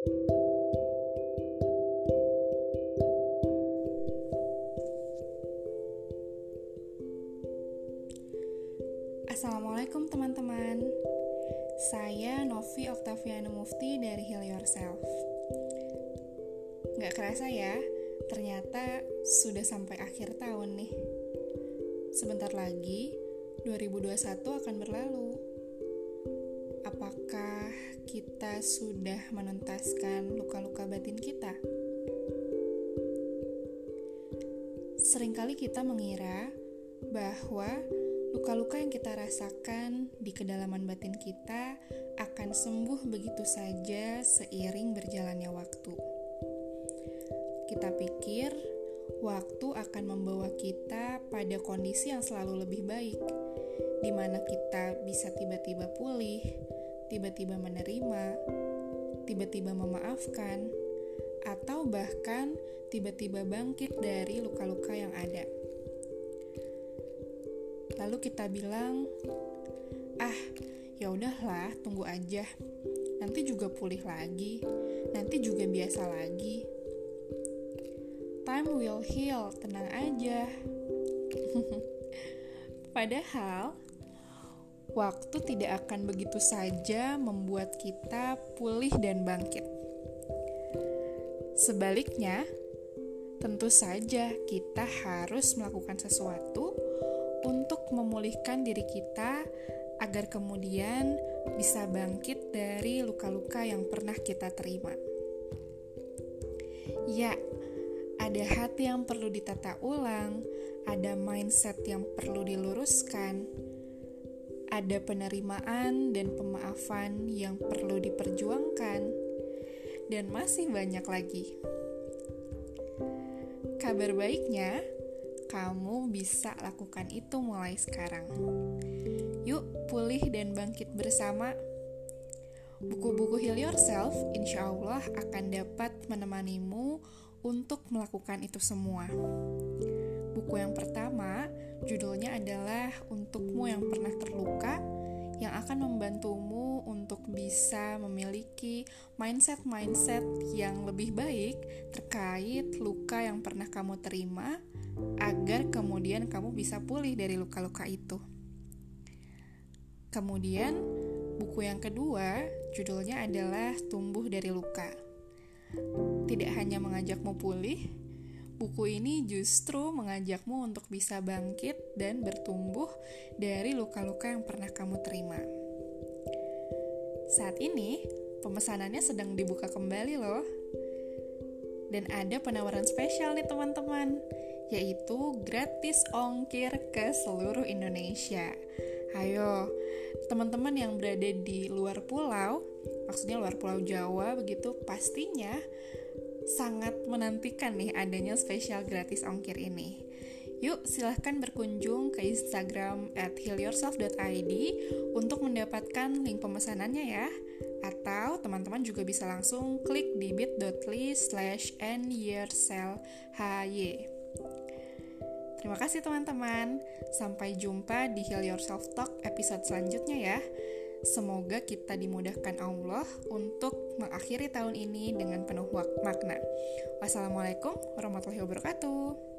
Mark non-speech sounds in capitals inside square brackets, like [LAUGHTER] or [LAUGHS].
Assalamualaikum teman-teman. Saya Novi Oktaviana Mufti dari Heal Yourself. Gak kerasa ya, ternyata sudah sampai akhir tahun nih. Sebentar lagi 2021 akan berlalu. Apakah kita sudah menuntaskan luka-luka batin kita? Seringkali kita mengira bahwa luka-luka yang kita rasakan di kedalaman batin kita akan sembuh begitu saja seiring berjalannya waktu. Kita pikir waktu akan membawa kita pada kondisi yang selalu lebih baik, di mana kita bisa tiba-tiba pulih, tiba-tiba menerima, tiba-tiba memaafkan, atau bahkan tiba-tiba bangkit dari luka-luka yang ada. Lalu kita bilang, "Ah, ya udahlah, tunggu aja. Nanti juga pulih lagi. Nanti juga biasa lagi." Time will heal, tenang aja. [LAUGHS] Padahal waktu tidak akan begitu saja membuat kita pulih dan bangkit. Sebaliknya, tentu saja kita harus melakukan sesuatu untuk memulihkan diri kita agar kemudian bisa bangkit dari luka-luka yang pernah kita terima. Ya, ada hati yang perlu ditata ulang, ada mindset yang perlu diluruskan, ada penerimaan dan pemaafan yang perlu diperjuangkan, dan masih banyak lagi. Kabar baiknya, kamu bisa lakukan itu mulai sekarang. Yuk, pulih dan bangkit bersama. Buku-buku Heal Yourself, insya Allah akan dapat menemanimu untuk melakukan itu semua. Buku yang pertama, judulnya adalah Untukmu yang pernah terluka, yang akan membantumu untuk bisa memiliki mindset-mindset yang lebih baik terkait luka yang pernah kamu terima agar kemudian kamu bisa pulih dari luka-luka itu. Kemudian, buku yang kedua judulnya adalah Tumbuh dari Luka. Tidak hanya mengajakmu pulih, buku ini justru mengajakmu untuk bisa bangkit dan bertumbuh dari luka-luka yang pernah kamu terima. Saat ini, pemesanannya sedang dibuka kembali loh. Dan ada penawaran spesial nih teman-teman yaitu gratis ongkir ke seluruh Indonesia. Ayo, teman-teman yang berada di luar pulau, maksudnya luar pulau Jawa begitu, pastinya sangat menantikan nih adanya spesial gratis ongkir ini. Yuk silahkan berkunjung ke Instagram at healyourself.id untuk mendapatkan link pemesanannya ya. Atau teman-teman juga bisa langsung klik di bit.ly slash Terima kasih teman-teman. Sampai jumpa di Heal Yourself Talk episode selanjutnya ya. Semoga kita dimudahkan Allah untuk mengakhiri tahun ini dengan penuh makna. Wassalamualaikum warahmatullahi wabarakatuh.